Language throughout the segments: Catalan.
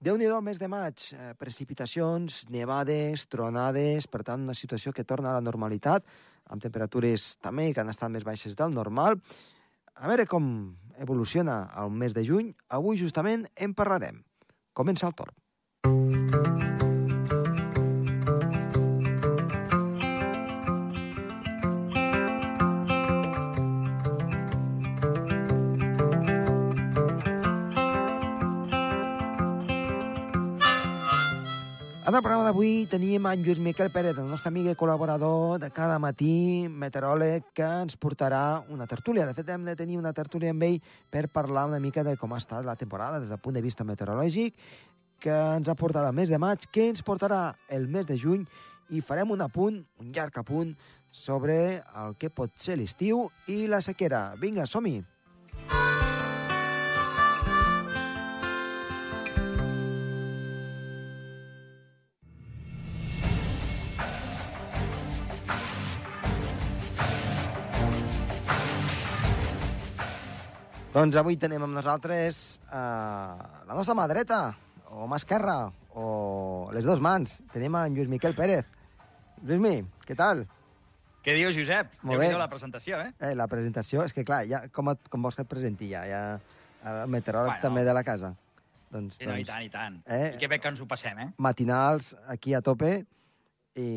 déu nhi mes de maig, eh, precipitacions, nevades, tronades, per tant, una situació que torna a la normalitat, amb temperatures també que han estat més baixes del normal. A veure com evoluciona el mes de juny. Avui, justament, en parlarem. Comença el torn. En el programa d'avui tenim en Lluís Miquel Pérez, el nostre amic i col·laborador de cada matí, meteoròleg, que ens portarà una tertúlia. De fet, hem de tenir una tertúlia amb ell per parlar una mica de com ha estat la temporada des del punt de vista meteorològic, que ens ha portat el mes de maig, que ens portarà el mes de juny, i farem un apunt, un llarg apunt, sobre el que pot ser l'estiu i la sequera. Vinga, som-hi! Doncs avui tenim amb nosaltres eh, la nostra mà dreta, o mà esquerra, o les dues mans. Tenim en Lluís Miquel Pérez. Lluís què tal? Què dius, Josep? Molt bé. la presentació, eh? eh? La presentació, és que clar, ja, com, et, com vols que et presenti ja? ja el meteoròleg bueno. també de la casa. Doncs, sí, no, doncs, i tant, i tant. Eh? I que bé que ens ho passem, eh? Matinals aquí a tope i,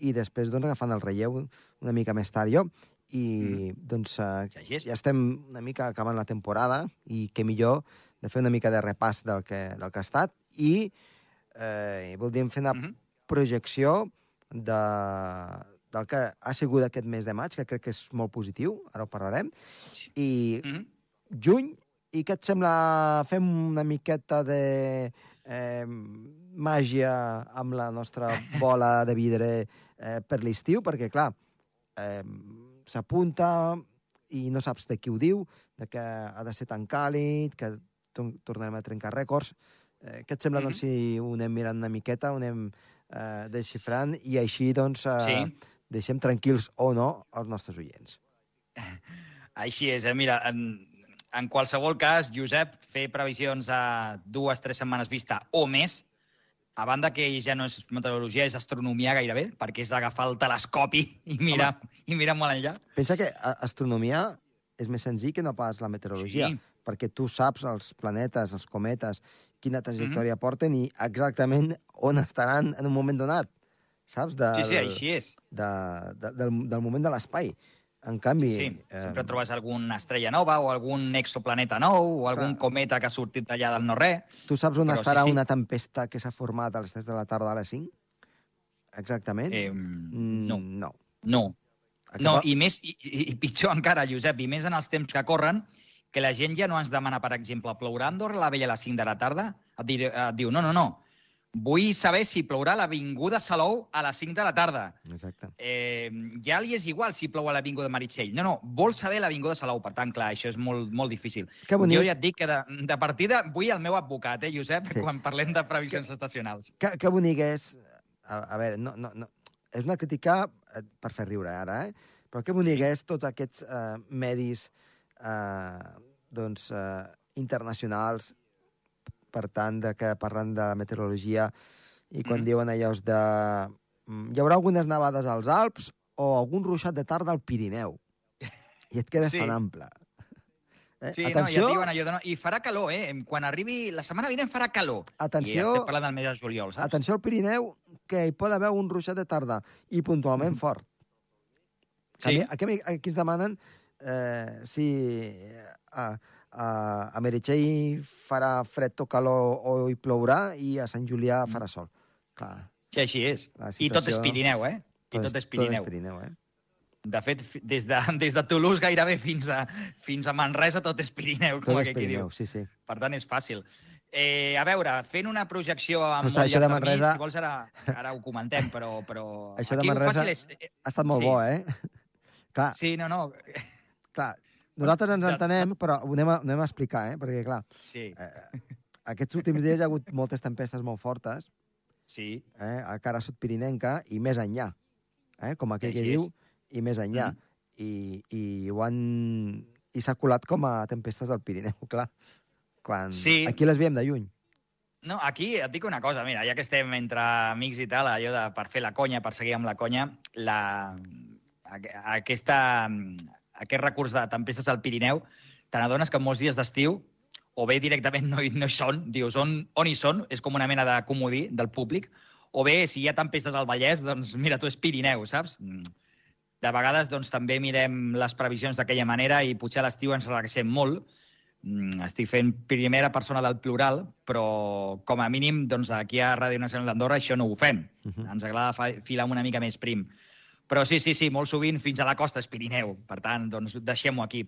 i després doncs, agafant el relleu una mica més tard jo i mm. doncs uh, ja, estem una mica acabant la temporada i què millor de fer una mica de repàs del que, del que ha estat i eh, voldríem fer una mm -hmm. projecció de, del que ha sigut aquest mes de maig, que crec que és molt positiu, ara ho parlarem, i mm -hmm. juny, i què et sembla fem una miqueta de eh, màgia amb la nostra bola de vidre eh, per l'estiu, perquè, clar, eh, s'apunta i no saps de qui ho diu, de que ha de ser tan càlid, que tornarem a trencar rècords. Eh, què et sembla, mm -hmm. doncs, si ho anem mirant una miqueta, ho anem eh, desxifrant i així, doncs, eh, sí. deixem tranquils o no els nostres oients? Així és, eh? Mira, en, en qualsevol cas, Josep, fer previsions a dues, tres setmanes vista o més a banda que ja no és meteorologia, és astronomia gairebé, perquè és agafar el telescopi i mirar, Home. i mirar molt enllà. Pensa que astronomia és més senzill que no pas la meteorologia, sí. perquè tu saps els planetes, els cometes, quina trajectòria mm -hmm. porten i exactament on estaran en un moment donat, saps? De, sí, sí, així és. De, de, del, del moment de l'espai. En canvi... Sí, sí. sempre eh... trobes alguna estrella nova o algun exoplaneta nou o algun Clar. cometa que ha sortit d'allà del no-res. Tu saps on Però estarà sí, sí. una tempesta que s'ha format a les 3 de la tarda a les 5? Exactament? Eh, no. No. No. Acaba... No, i, més, i, i pitjor encara, Josep, i més en els temps que corren, que la gent ja no ens demana, per exemple, plourà a Andorra la vella a les 5 de la tarda? Et, dir, et diu, no, no, no, Vull saber si plourà a l'Avinguda Salou a les 5 de la tarda. Exacte. Eh, ja li és igual si plou a l'Avinguda Meritxell. No, no, vol saber l'Avinguda Salou. Per tant, clar, això és molt, molt difícil. Que bonic. Jo ja et dic que de, de partida vull el meu advocat, eh, Josep, sí. quan parlem de previsions que, estacionals. Que, que bonic és... A, a veure, no, no, no, és una crítica eh, per fer riure ara, eh? Però que bonic sí. és tots aquests eh, medis eh, doncs, eh, internacionals per tant, de que parlen de meteorologia i quan mm. diuen allò de... Mm, hi haurà algunes nevades als Alps o algun ruixat de tarda al Pirineu. I et quedes sí. tan ample. Eh? Sí, Atenció... no, ja diuen allò de no... I farà calor, eh? Quan arribi... La setmana vinent farà calor. Atenció... I estem parlant del mes de juliol, saps? Atenció al Pirineu, que hi pot haver un ruixat de tarda, i puntualment mm. fort. Sí. Aquí, aquí, aquí es demanen eh, si... Eh, a, a Meritxell farà fred o calor o hi plourà i a Sant Julià mm. farà sol. Clar. Sí, així és. Situació... I tot és Pirineu, eh? I tot, tot és Pirineu. Tot és Pirineu, eh? De fet, des de, des de Toulouse gairebé fins a, fins a Manresa tot és Pirineu, com tot és Pirineu, diu. sí, sí. Per tant, és fàcil. Eh, a veure, fent una projecció amb Està, molt llarg Manresa... si vols ara, ara ho comentem, però, però això de Manresa és... ha estat molt sí. bo, eh? Clar. Sí, no, no. Clar, nosaltres ens entenem, però ho anem a, ho anem a explicar, eh? Perquè, clar, sí. eh, aquests últims dies hi ha hagut moltes tempestes molt fortes, sí. eh, a cara sud-pirinenca i més enllà, eh? com aquell que diu, i més enllà. Mm. I, i ho han... I s'ha colat com a tempestes del Pirineu, clar. Quan... Sí. Aquí les veiem de lluny. No, aquí et dic una cosa, mira, ja que estem entre amics i tal, allò de per fer la conya, per seguir amb la conya, la, aquesta, aquest recurs de tempestes al Pirineu, te n'adones que molts dies d'estiu o bé directament no hi, no hi són, dius on, on hi són, és com una mena de comodí del públic, o bé, si hi ha tempestes al Vallès, doncs mira, tu és Pirineu, saps? De vegades doncs, també mirem les previsions d'aquella manera i potser a l'estiu ens relaxem molt. Mm, estic fent primera persona del plural, però com a mínim doncs, aquí a Ràdio Nacional d'Andorra això no ho fem. Uh -huh. Ens agrada filar una mica més prim. Però sí, sí, sí, molt sovint fins a la costa és Pirineu. Per tant, doncs deixem-ho aquí.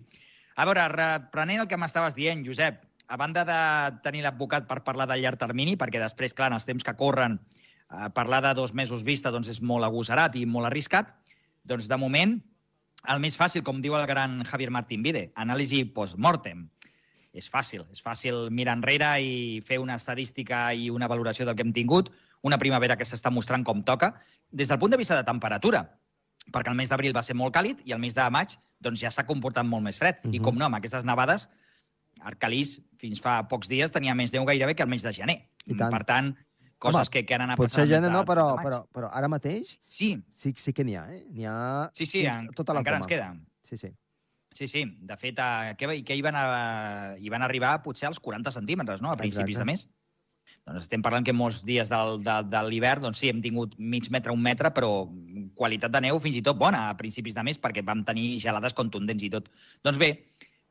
A veure, reprenent el que m'estaves dient, Josep, a banda de tenir l'advocat per parlar del llarg termini, perquè després, clar, en els temps que corren, eh, parlar de dos mesos vista doncs és molt agosarat i molt arriscat, doncs de moment el més fàcil, com diu el gran Javier Martín Vide, anàlisi post-mortem. És fàcil, és fàcil mirar enrere i fer una estadística i una valoració del que hem tingut, una primavera que s'està mostrant com toca, des del punt de vista de temperatura, perquè el mes d'abril va ser molt càlid i el mes de maig doncs, ja s'ha comportat molt més fred. Uh -huh. I com no, amb aquestes nevades, Arcalís fins fa pocs dies tenia més neu gairebé que el mes de gener. I tant. Per tant, coses Home, que, que han anat potser ja no, però, però, però ara mateix sí, sí, sí que n'hi ha, eh? N'hi ha sí, sí, en, tota la encara coma. ens queda. Sí, sí. Sí, sí. De fet, a, que, que hi, van a, hi van arribar potser als 40 centímetres, no?, a principis Exacte. de mes. Doncs estem parlant que molts dies del, de, de l'hivern, doncs sí, hem tingut mig metre, un metre, però qualitat de neu fins i tot bona a principis de mes, perquè vam tenir gelades contundents i tot. Doncs bé,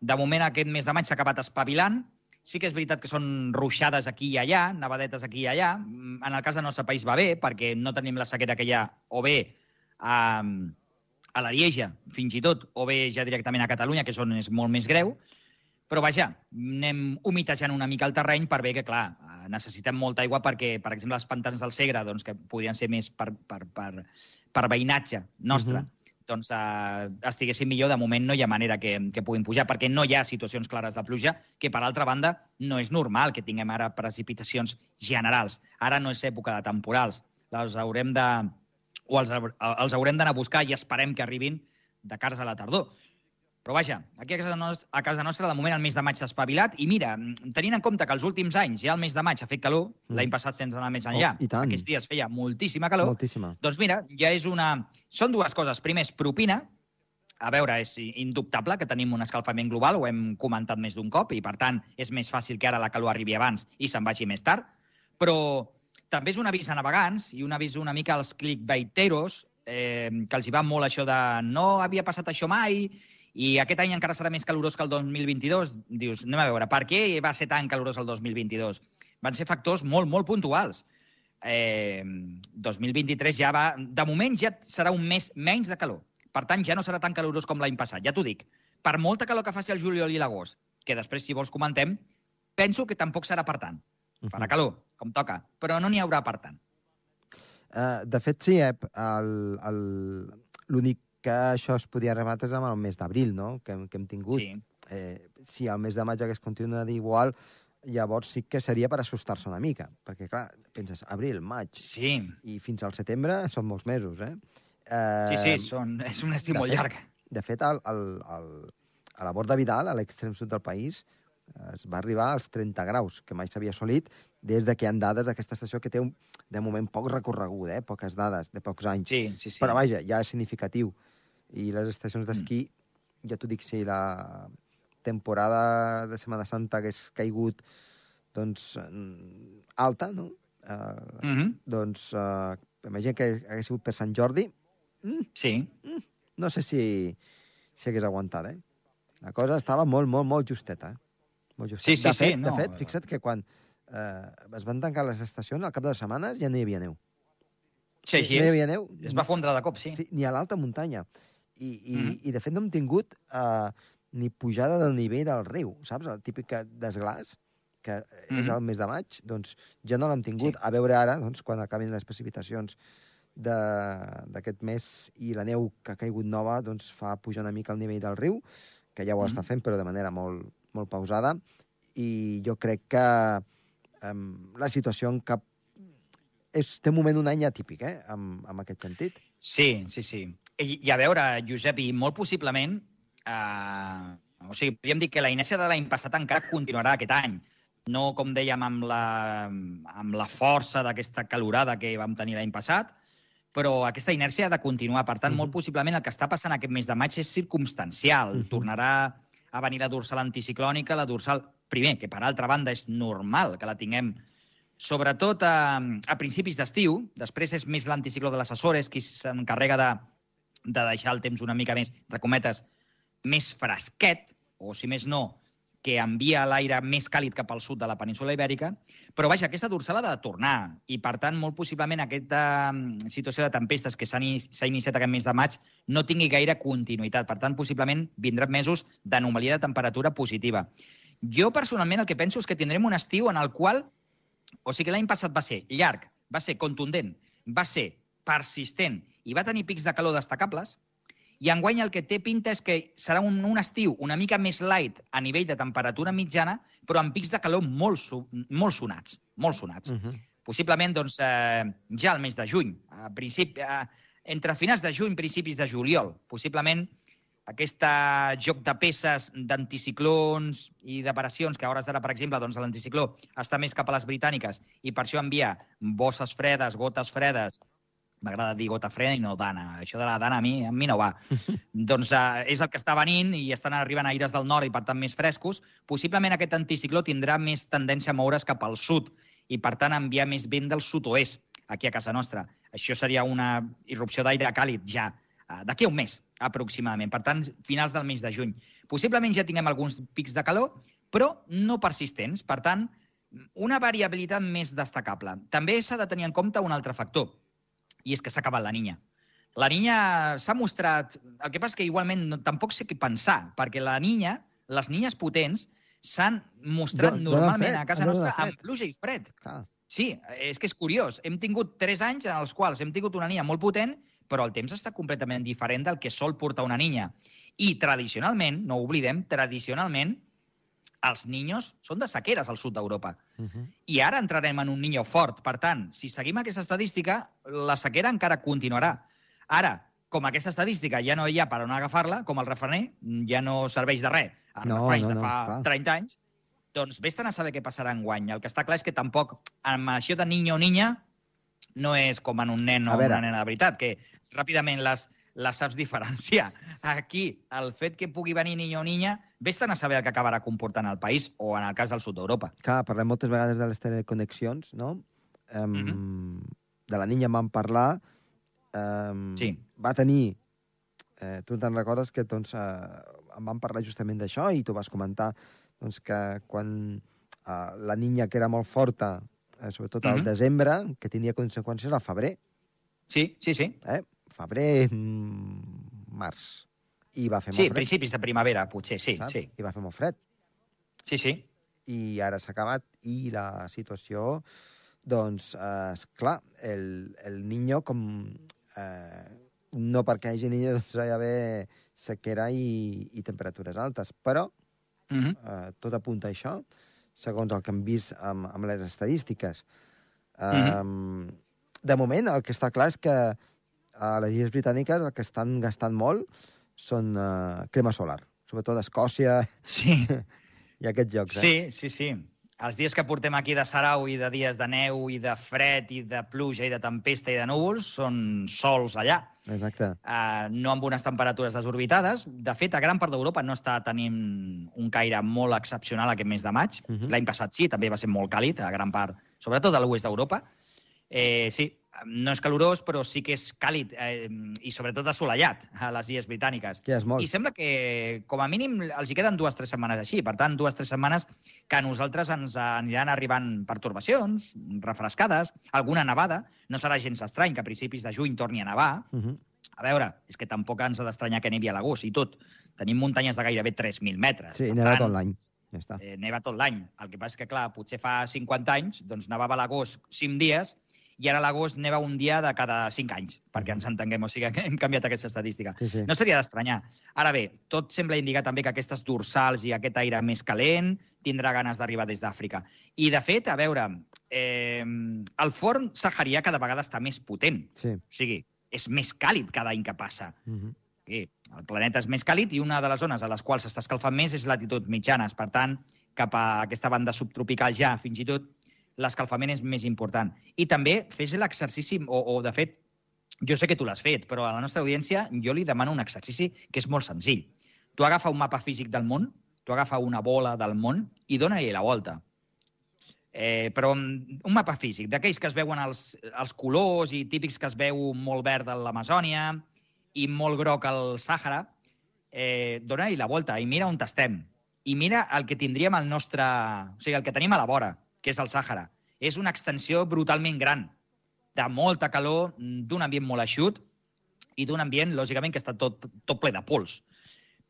de moment aquest mes de maig s'ha acabat espavilant, Sí que és veritat que són ruixades aquí i allà, nevadetes aquí i allà. Mm, en el cas del nostre país va bé, perquè no tenim la sequera que hi ha o bé a, a la Lieja, fins i tot, o bé ja directament a Catalunya, que és on és molt més greu. Però vaja, anem humitejant una mica el terreny per bé que, clar, necessitem molta aigua perquè, per exemple, els pantans del Segre, doncs, que podrien ser més per, per, per, per veïnatge nostre, uh mhm. -huh doncs, eh, estiguessin millor, de moment no hi ha manera que, que puguin pujar, perquè no hi ha situacions clares de pluja, que, per altra banda, no és normal que tinguem ara precipitacions generals. Ara no és època de temporals. Les haurem de, o els, els haurem d'anar a buscar i esperem que arribin de cares a la tardor. Però vaja, aquí a casa, nostra, a casa nostra, de moment, el mes de maig s'ha espavilat. I mira, tenint en compte que els últims anys ja el mes de maig ha fet calor, mm. l'any passat sense anar més enllà, oh, aquests dies feia moltíssima calor, moltíssima. doncs mira, ja és una... Són dues coses. Primer, és propina. A veure, és indubtable que tenim un escalfament global, ho hem comentat més d'un cop, i per tant és més fàcil que ara la calor arribi abans i se'n vagi més tard. Però també és un avís a navegants i un avís una mica als clickbaiteros, eh, que els hi va molt això de no havia passat això mai, i aquest any encara serà més calorós que el 2022. Dius, anem a veure, per què va ser tan calorós el 2022? Van ser factors molt, molt puntuals. Eh, 2023 ja va... De moment ja serà un mes menys de calor. Per tant, ja no serà tan calorós com l'any passat, ja t'ho dic. Per molta calor que faci el juliol i l'agost, que després, si vols, comentem, penso que tampoc serà per tant. Farà calor, com toca, però no n'hi haurà per tant. Uh, de fet, sí, eh? l'únic que això es podia rematar amb el mes d'abril, no?, que, que hem tingut. Sí. Eh, si el mes de maig hagués continuat igual, llavors sí que seria per assustar-se una mica, perquè, clar, penses, abril, maig, sí. i fins al setembre són molts mesos, eh? eh sí, sí, són, és un estiu molt fet, llarg. De fet, al, al, al, a la Borda Vidal, a l'extrem sud del país, es va arribar als 30 graus, que mai s'havia assolit des de que hi ha dades d'aquesta estació que té, un, de moment, poc recorregut, eh? poques dades, de pocs anys. Sí, sí, sí. Però, vaja, ja és significatiu i les estacions d'esquí, mm. ja t'ho dic, si la temporada de Setmana Santa hagués caigut doncs, alta, no? Uh, mm -hmm. Doncs, uh, imagina que hagués sigut per Sant Jordi. Mm, sí. Mm, no sé si, si hagués aguantat, eh? La cosa estava molt, molt, molt justeta. Eh? Molt justeta. Sí, sí, de fet, sí. No. De fet, fixa't que quan eh, es van tancar les estacions, al cap de les setmanes ja no hi havia neu. Sí, així no hi havia neu. Es va fondre de cop, sí. sí ni a l'alta muntanya. I, i, mm -hmm. i de fet no hem tingut uh, ni pujada del nivell del riu, saps? El típic desglàs, que mm -hmm. és el mes de maig, doncs ja no l'hem tingut. Sí. A veure ara, doncs, quan acabin les precipitacions d'aquest mes i la neu que ha caigut nova doncs, fa pujar una mica el nivell del riu, que ja ho mm -hmm. està fent, però de manera molt, molt pausada. I jo crec que um, la situació en cap és, té un moment un any atípic, eh, en, en aquest sentit. Sí, sí, sí. I, I a veure, Josep, i molt possiblement, eh, o sigui, podríem dir que la inèrcia de l'any passat encara continuarà aquest any, no, com dèiem, amb la, amb la força d'aquesta calorada que vam tenir l'any passat, però aquesta inèrcia ha de continuar. Per tant, uh -huh. molt possiblement el que està passant aquest mes de maig és circumstancial. Uh -huh. Tornarà a venir la dorsal anticiclònica, la dorsal, primer, que per altra banda és normal que la tinguem sobretot a, a principis d'estiu, després és més l'anticicló de les Açores qui s'encarrega de, de deixar el temps una mica més, recometes, més fresquet, o si més no, que envia l'aire més càlid cap al sud de la península ibèrica, però vaja, aquesta dorsal ha de tornar i, per tant, molt possiblement aquesta mm, situació de tempestes que s'ha iniciat aquest mes de maig no tingui gaire continuïtat. Per tant, possiblement vindran mesos d'anomalia de temperatura positiva. Jo, personalment, el que penso és que tindrem un estiu en el qual, o sigui, l'any passat va ser llarg, va ser contundent, va ser persistent i va tenir pics de calor destacables, i enguany el que té pinta és que serà un, un estiu una mica més light a nivell de temperatura mitjana, però amb pics de calor molt, molt sonats, molt sonats. Uh -huh. Possiblement, doncs, eh, ja al mes de juny, a principi, eh, entre finals de juny, principis de juliol, possiblement aquest joc de peces d'anticiclons i d'aparicions, que a hores d'ara, per exemple, doncs, l'anticicló està més cap a les britàniques i per això envia bosses fredes, gotes fredes, m'agrada dir gota freda i no dana. Això de la dana a mi, a mi no va. doncs uh, és el que està venint i estan arribant aires del nord i, per tant, més frescos. Possiblement aquest anticicló tindrà més tendència a moure's cap al sud i, per tant, enviar més vent del sud-oest aquí a casa nostra. Això seria una irrupció d'aire càlid ja uh, d'aquí a un mes, aproximadament. Per tant, finals del mes de juny. Possiblement ja tinguem alguns pics de calor, però no persistents. Per tant, una variabilitat més destacable. També s'ha de tenir en compte un altre factor i és que s'ha acabat la niña. La niña s'ha mostrat... El que passa que igualment no, tampoc sé què pensar, perquè la niña, les niñes potents, s'han mostrat do, normalment fred, a casa nostra amb pluja i fred. Clar. Sí, és que és curiós. Hem tingut tres anys en els quals hem tingut una niña molt potent, però el temps està completament diferent del que sol portar una niña. I tradicionalment, no ho oblidem, tradicionalment els niños són de sequeres al sud d'Europa. Uh -huh. I ara entrarem en un niño fort. Per tant, si seguim aquesta estadística, la sequera encara continuarà. Ara, com aquesta estadística ja no hi ha per on agafar-la, com el refrener ja no serveix de res a no, no, no, de fa clar. 30 anys, doncs vés a saber què passarà en guany. El que està clar és que tampoc, amb això de niño o niña, no és com en un nen o una nena de veritat, que ràpidament les, la saps diferenciar. Aquí, el fet que pugui venir niño o niña, vés a saber el que acabarà comportant el país, o en el cas del sud d'Europa. Clar, parlem moltes vegades de les teleconnexions, no? Um, mm -hmm. De la niña vam parlar. Um, sí. Va tenir... Eh, tu te'n recordes que doncs, eh, em vam parlar justament d'això i tu vas comentar doncs, que quan eh, la niña que era molt forta, eh, sobretot al mm -hmm. desembre, que tenia conseqüències al febrer. Sí, sí, sí. Eh? Febrer, mm, març. I va fer sí, molt fred. Sí, principis de primavera, potser, sí. Saps? sí. I va fer molt fred. Sí, sí. I ara s'ha acabat i la situació, doncs, eh, clar, el, el niño com... Eh, no perquè hi hagi niños, doncs hi ha d'haver sequera i, i temperatures altes, però mhm. -huh. eh, tot apunta a això, segons el que hem vist amb, amb les estadístiques. Uh -huh. eh, de moment, el que està clar és que a les illes britàniques el que estan gastant molt són uh, crema solar, sobretot a Escòcia sí. i aquests jocs. Eh? Sí, sí, sí. Els dies que portem aquí de sarau i de dies de neu i de fred i de pluja i de tempesta i de núvols són sols allà. Exacte. Uh, no amb unes temperatures desorbitades. De fet, a gran part d'Europa no està tenint un caire molt excepcional aquest mes de maig. Uh mhm. -huh. L'any passat sí, també va ser molt càlid a gran part, sobretot a l'oest d'Europa. Eh, sí, no és calorós, però sí que és càlid eh, i sobretot assolellat a les illes britàniques. Que és molt. I sembla que, com a mínim, els hi queden dues o tres setmanes així. Per tant, dues o tres setmanes que a nosaltres ens aniran arribant pertorbacions, refrescades, alguna nevada. No serà gens estrany que a principis de juny torni a nevar. Uh mhm. -huh. A veure, és que tampoc ens ha d'estranyar que nevi a l'agost i tot. Tenim muntanyes de gairebé 3.000 metres. Sí, neva tot l'any. Ja està. Eh, neva tot l'any. El que passa és que, clar, potser fa 50 anys, doncs nevava a l'agost 5 dies i ara a l'agost neva un dia de cada 5 anys, perquè ens entenguem, o sigui que hem canviat aquesta estadística. Sí, sí. No seria d'estranyar. Ara bé, tot sembla indicar també que aquestes dorsals i aquest aire més calent tindrà ganes d'arribar des d'Àfrica. I, de fet, a veure, eh, el forn saharià cada vegada està més potent. Sí. O sigui, és més càlid cada any que passa. Uh mhm. -huh. sí, el planeta és més càlid i una de les zones a les quals s'està escalfant més és latitud mitjanes. Per tant, cap a aquesta banda subtropical ja, fins i tot l'escalfament és més important. I també fes l'exercici, o, o de fet, jo sé que tu l'has fet, però a la nostra audiència jo li demano un exercici que és molt senzill. Tu agafa un mapa físic del món, tu agafa una bola del món i dona-li la volta. Eh, però un mapa físic, d'aquells que es veuen els, els colors i típics que es veu molt verd a l'Amazònia i molt groc al Sàhara, eh, dona-li la volta i mira on estem. I mira el que tindríem al nostre... O sigui, el que tenim a la vora, que és el Sàhara. És una extensió brutalment gran, de molta calor, d'un ambient molt eixut i d'un ambient, lògicament, que està tot, tot ple de pols.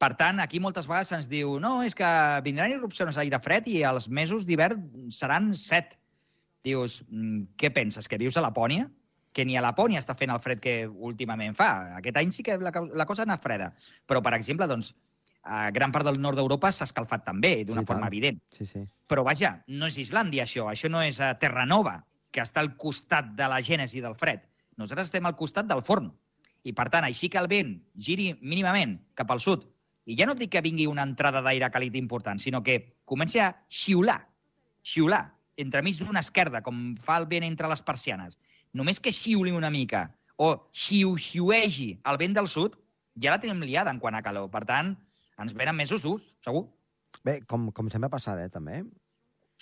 Per tant, aquí moltes vegades se'ns diu no, és que vindran irrupcions d'aire fred i els mesos d'hivern seran set. Dius, mm, què penses, que vius a Lapònia? Que ni a Lapònia està fent el fred que últimament fa. Aquest any sí que la, la cosa ha anat freda. Però, per exemple, doncs, a gran part del nord d'Europa s'ha escalfat també, d'una sí, forma tant. evident. Sí, sí. Però, vaja, no és Islàndia, això. Això no és a eh, Terranova, que està al costat de la gènesi del fred. Nosaltres estem al costat del forn. I, per tant, així que el vent giri mínimament cap al sud i ja no dic que vingui una entrada d'aire càlid important, sinó que comenci a xiular, xiular, entremig d'una esquerda, com fa el vent entre les persianes. Només que xiuli una mica, o xiu-xiuegi el vent del sud, ja la tenim liada en quant a calor. Per tant, ens venen mesos durs, segur. Bé, com, com sempre ha passat, eh, també.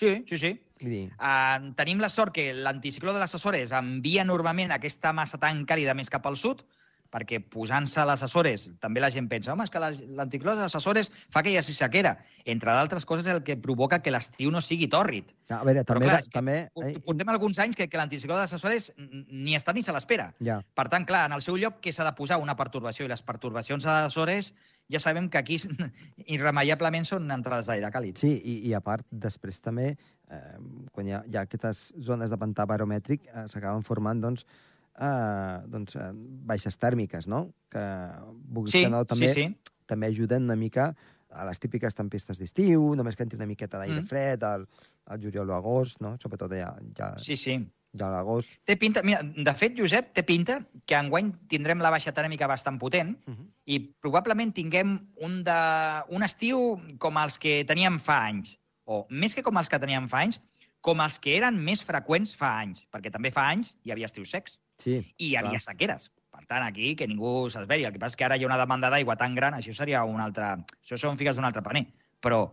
Sí, sí, sí. Uh, tenim la sort que l'anticicló de les Açores envia normalment aquesta massa tan càlida més cap al sud, perquè posant-se les Açores, també la gent pensa, home, és que l'anticló de les Açores fa que hi hagi sequera. Entre d'altres coses, el que provoca que l'estiu no sigui tòrrid. A veure, també... Però, clar, també... Portem alguns anys que, que l'anticicló de les Açores ni està ni se l'espera. Ja. Per tant, clar, en el seu lloc que s'ha de posar una pertorbació, i les pertorbacions a les Açores ja sabem que aquí irremeiablement són entrades d'aire càlid. Sí, i, i a part, després també, eh, quan hi ha, hi ha aquestes zones de pantà baromètric, eh, s'acaben formant, doncs, eh, doncs, eh, baixes tèrmiques, no? Que, sí, no, també, sí, sí. també ajuden una mica a les típiques tempestes d'estiu, només que entri una miqueta d'aire mm. fred, al, al juliol o agost, no? Sobretot ja, ja, sí, sí. ja a l'agost. Té pinta... Mira, de fet, Josep, té pinta que enguany tindrem la baixa tèrmica bastant potent uh mhm. -huh. i probablement tinguem un, de, un estiu com els que teníem fa anys, o més que com els que teníem fa anys, com els que eren més freqüents fa anys, perquè també fa anys hi havia estius secs. Sí, I hi havia clar. sequeres. Per tant, aquí, que ningú s'esveri. El que passa és que ara hi ha una demanda d'aigua tan gran, això seria un altre... Això són figues d'un altre paner. Però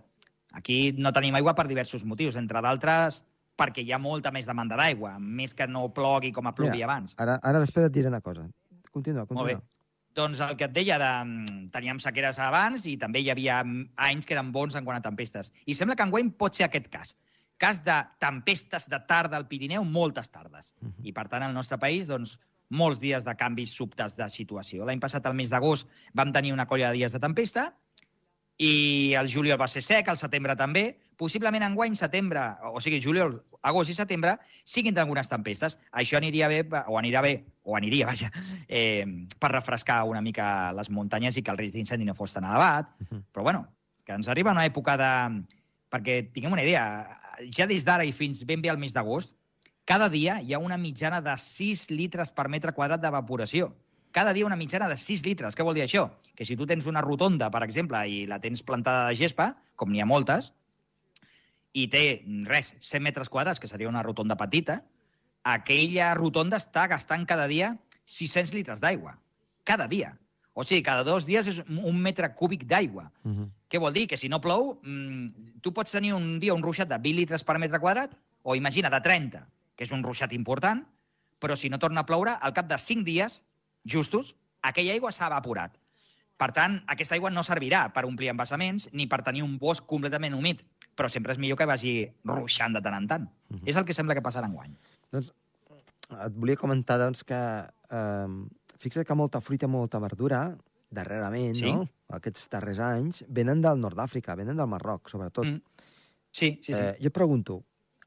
aquí no tenim aigua per diversos motius, entre d'altres perquè hi ha molta més demanda d'aigua, més que no plogui com a plovia abans. Ara, ara després et diré una cosa. Continua, continua. Molt bé. Doncs el que et deia, de, teníem sequeres abans i també hi havia anys que eren bons en quant a tempestes. I sembla que enguany pot ser aquest cas cas de tempestes de tarda al Pirineu, moltes tardes. Uh -huh. I, per tant, al nostre país, doncs, molts dies de canvis subtes de situació. L'any passat, al mes d'agost, vam tenir una colla de dies de tempesta, i el juliol va ser sec, el setembre també. Possiblement enguany, setembre, o sigui, juliol, agost i setembre, siguin algunes tempestes. Això aniria bé, o anirà bé, o aniria, vaja, eh, per refrescar una mica les muntanyes i que el risc d'incendi no fos tan elevat. Uh -huh. Però, bueno, que ens arriba una època de... Perquè tinguem una idea, ja des d'ara i fins ben bé al mes d'agost, cada dia hi ha una mitjana de 6 litres per metre quadrat d'evaporació. Cada dia una mitjana de 6 litres. Què vol dir això? Que si tu tens una rotonda, per exemple, i la tens plantada de gespa, com n'hi ha moltes, i té, res, 100 metres quadrats, que seria una rotonda petita, aquella rotonda està gastant cada dia 600 litres d'aigua. Cada dia. O sigui, cada dos dies és un metre cúbic d'aigua. Uh -huh. Què vol dir? Que si no plou, mmm, tu pots tenir un dia un ruixat de 20 litres per metre quadrat, o imagina, de 30, que és un ruixat important, però si no torna a ploure, al cap de 5 dies, justos, aquella aigua s'ha evaporat. Per tant, aquesta aigua no servirà per omplir embassaments ni per tenir un bosc completament humit, però sempre és millor que vagi ruixant de tant en tant. Uh -huh. És el que sembla que passarà enguany. Doncs et volia comentar doncs, que eh, fixa't que molta fruita, molta verdura, darrerament, sí. no? Aquests darrers anys, venen del nord d'Àfrica, venen del Marroc, sobretot. Mm. Sí, sí, sí. Eh, jo et pregunto,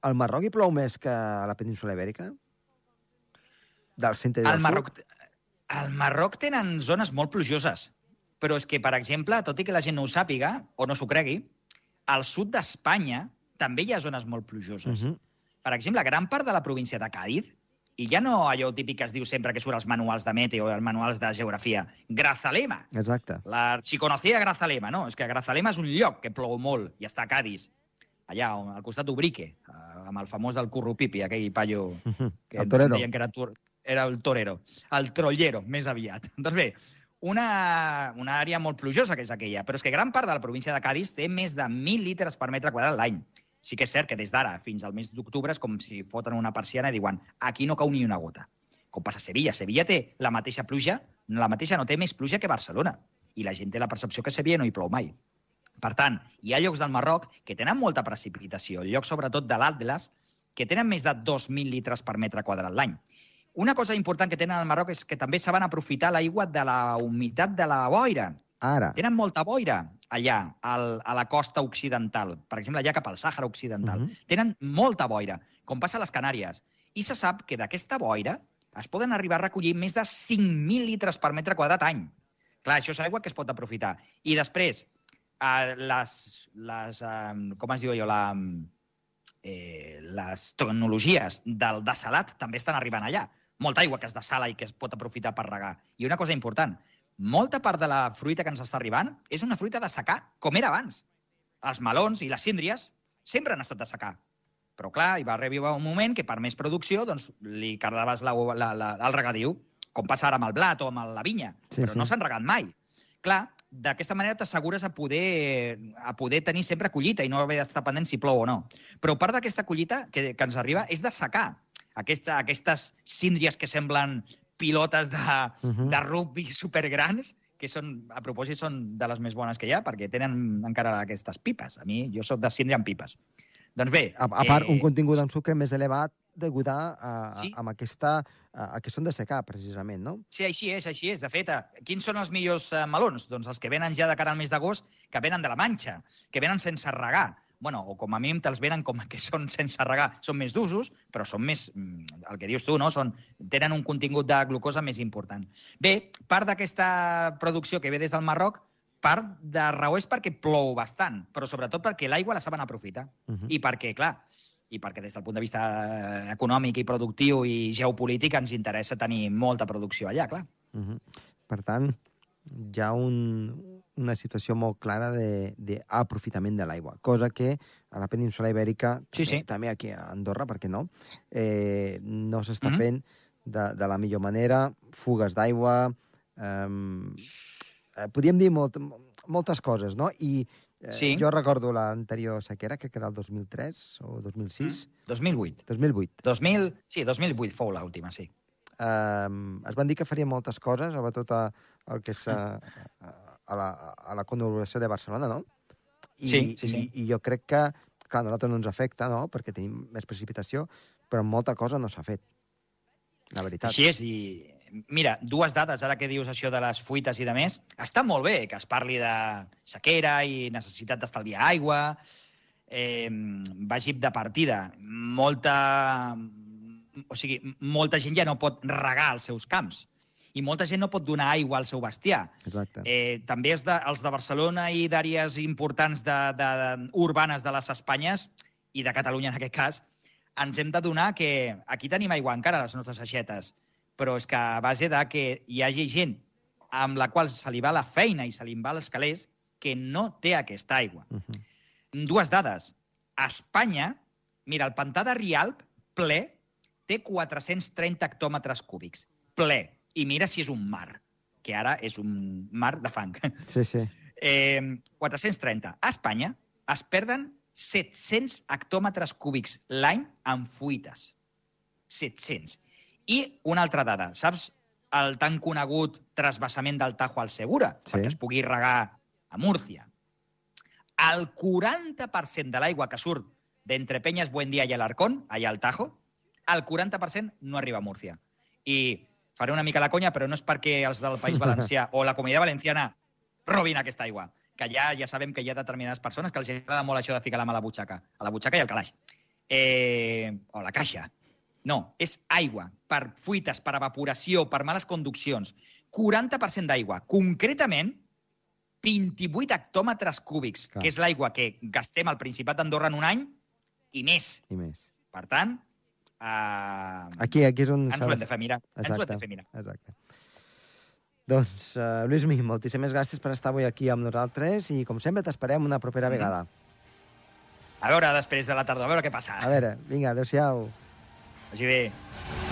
al Marroc hi plou més que a la península Ibèrica? Del centre i del al Marroc, al Marroc tenen zones molt plujoses, però és que, per exemple, tot i que la gent no ho sàpiga, o no s'ho cregui, al sud d'Espanya també hi ha zones molt plujoses. Uh -huh. Per exemple, gran part de la província de Càdiz i ja no allò típic que es diu sempre que surt als manuals de meteo, els manuals de geografia. Grazalema. Exacte. La, si conocía Grazalema, no? És que Grazalema és un lloc que plou molt i està a Cádiz. allà, al costat d'Ubrique, eh, amb el famós del Currupipi, aquell paio que el torero. deien que era, tur... era el torero, el trollero, més aviat. doncs bé, una, una àrea molt plujosa que és aquella, però és que gran part de la província de Cádiz té més de 1.000 litres per metre quadrat l'any. Sí que és cert que des d'ara fins al mes d'octubre és com si foten una persiana i diuen aquí no cau ni una gota. Com passa a Sevilla. Sevilla té la mateixa pluja, la mateixa no té més pluja que Barcelona. I la gent té la percepció que a Sevilla no hi plou mai. Per tant, hi ha llocs del Marroc que tenen molta precipitació, llocs sobretot de l'Atlas, que tenen més de 2.000 litres per metre quadrat l'any. Una cosa important que tenen al Marroc és que també saben aprofitar l'aigua de la humitat de la boira. Ara. Tenen molta boira allà, al, a la costa occidental. Per exemple, allà cap al Sàhara occidental. Mhm. Uh -huh. Tenen molta boira, com passa a les Canàries. I se sap que d'aquesta boira es poden arribar a recollir més de 5.000 litres per metre quadrat any. Clar, això és aigua que es pot aprofitar. I després, eh, les, les eh, com es diu allò, la, eh, les tecnologies del desalat també estan arribant allà. Molta aigua que es desala i que es pot aprofitar per regar. I una cosa important, molta part de la fruita que ens està arribant és una fruita de secar, com era abans. Els melons i les síndries sempre han estat de secar. Però, clar, hi va arribar un moment que per més producció doncs, li cardaves la, la, la, el regadiu, com passa ara amb el blat o amb la vinya, Sí, però sí. no s'han regat mai. Clar, d'aquesta manera t'assegures a poder, a poder tenir sempre collita i no haver d'estar pendent si plou o no. Però part d'aquesta collita que, que ens arriba és de secar. Aquesta, aquestes síndries que semblen pilotes de, Mhm. de rugby supergrans, que són, a propòsit són de les més bones que hi ha, perquè tenen encara aquestes pipes. A mi, jo sóc de síndria amb pipes. Doncs bé... A, a part, eh, un contingut en sucre més elevat degut a, a, a, Sí. amb aquesta... A, a que són de secar, precisament, no? Sí, així és, així és. De fet, eh, quins són els millors eh, melons? Doncs els que venen ja de cara al mes d'agost, que venen de la Manxa, que venen sense regar. Bueno, o com a mínim te'ls venen com que són sense regar. Són més d'usos, però són més, mm, el que dius tu, no? Són, tenen un contingut de glucosa més important. Bé, part d'aquesta producció que ve des del Marroc, part de raó és perquè plou bastant, però sobretot perquè l'aigua la saben aprofitar. Uh -huh. I perquè, clar, i perquè des del punt de vista eh, econòmic i productiu i geopolític ens interessa tenir molta producció allà, clar. Uh -huh. Per tant, hi ha un, una situació molt clara d'aprofitament de, de l'aigua, cosa que a la península ibèrica, Sí, també, sí. també aquí a Andorra, per què no, eh, no s'està Mhm. fent de, de la millor manera, fugues d'aigua, eh, eh, podríem dir molt, moltes coses, no? I eh, Sí. jo recordo l'anterior sequera, crec que era el 2003 o 2006, 2008. 2008, 2000, sí, 2008 fou l'última, sí. eh, es van dir que farien moltes coses, sobretot a, el que és a, a, la, a la conurbació de Barcelona, no? I, Sí, sí, sí. I, I jo crec que, clar, a nosaltres no ens afecta, no?, perquè tenim més precipitació, però molta cosa no s'ha fet, la veritat. Així és, i mira, dues dades, ara que dius això de les fuites i de més, està molt bé que es parli de sequera i necessitat d'estalviar aigua, eh, vagi de partida. Molta, o sigui, molta gent ja no pot regar els seus camps i molta gent no pot donar aigua al seu bestiar. Exacte. Eh, també els de, els de Barcelona i d'àrees importants de, de, de, urbanes de les Espanyes i de Catalunya en aquest cas, ens hem de donar que aquí tenim aigua encara a les nostres aixetes, però és que a base de que hi hagi gent amb la qual se li va la feina i se li va els calés que no té aquesta aigua. Uh -huh. Dues dades. A Espanya, mira, el pantà de Rialp, ple, té 430 hectòmetres cúbics. Ple. I mira si és un mar, que ara és un mar de fang. Sí, sí. Eh, 430. A Espanya es perden 700 hectòmetres cúbics l'any en fuites. 700. I una altra dada. Saps el tan conegut trasbassament del Tajo al Segura? Sí. Perquè es pugui regar a Múrcia. El 40% de l'aigua que surt d'entre Penyes, Buendia i Alarcón, allà al Tajo, el 40% no arriba a Múrcia. I faré una mica la conya, però no és perquè els del País Valencià o la Comunitat Valenciana robin aquesta aigua, que ja ja sabem que hi ha determinades persones que els agrada molt això de ficar la mà a la butxaca, a la butxaca i al calaix. Eh, o la caixa. No, és aigua, per fuites, per evaporació, per males conduccions. 40% d'aigua. Concretament, 28 hectòmetres cúbics, Clar. que és l'aigua que gastem al Principat d'Andorra en un any, i més. I més. Per tant, eh, Aquí, aquí és on... ens ho hem de fer mirar. Ens ho hem Exacte. de fer mirar. Exacte. Doncs, uh, Lluís Mi, moltíssimes gràcies per estar avui aquí amb nosaltres i, com sempre, t'esperem una propera Mhm. vegada. A veure, després de la tardor, a veure què passa. A veure, vinga, adéu-siau. Vagi bé.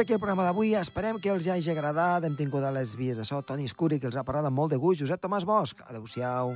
Fins aquí el programa d'avui. Esperem que els hagi agradat. Hem tingut a les vies de so Toni Escuri, que els ha parlat amb molt de gust. Josep Tomàs Bosch. Adéu-siau.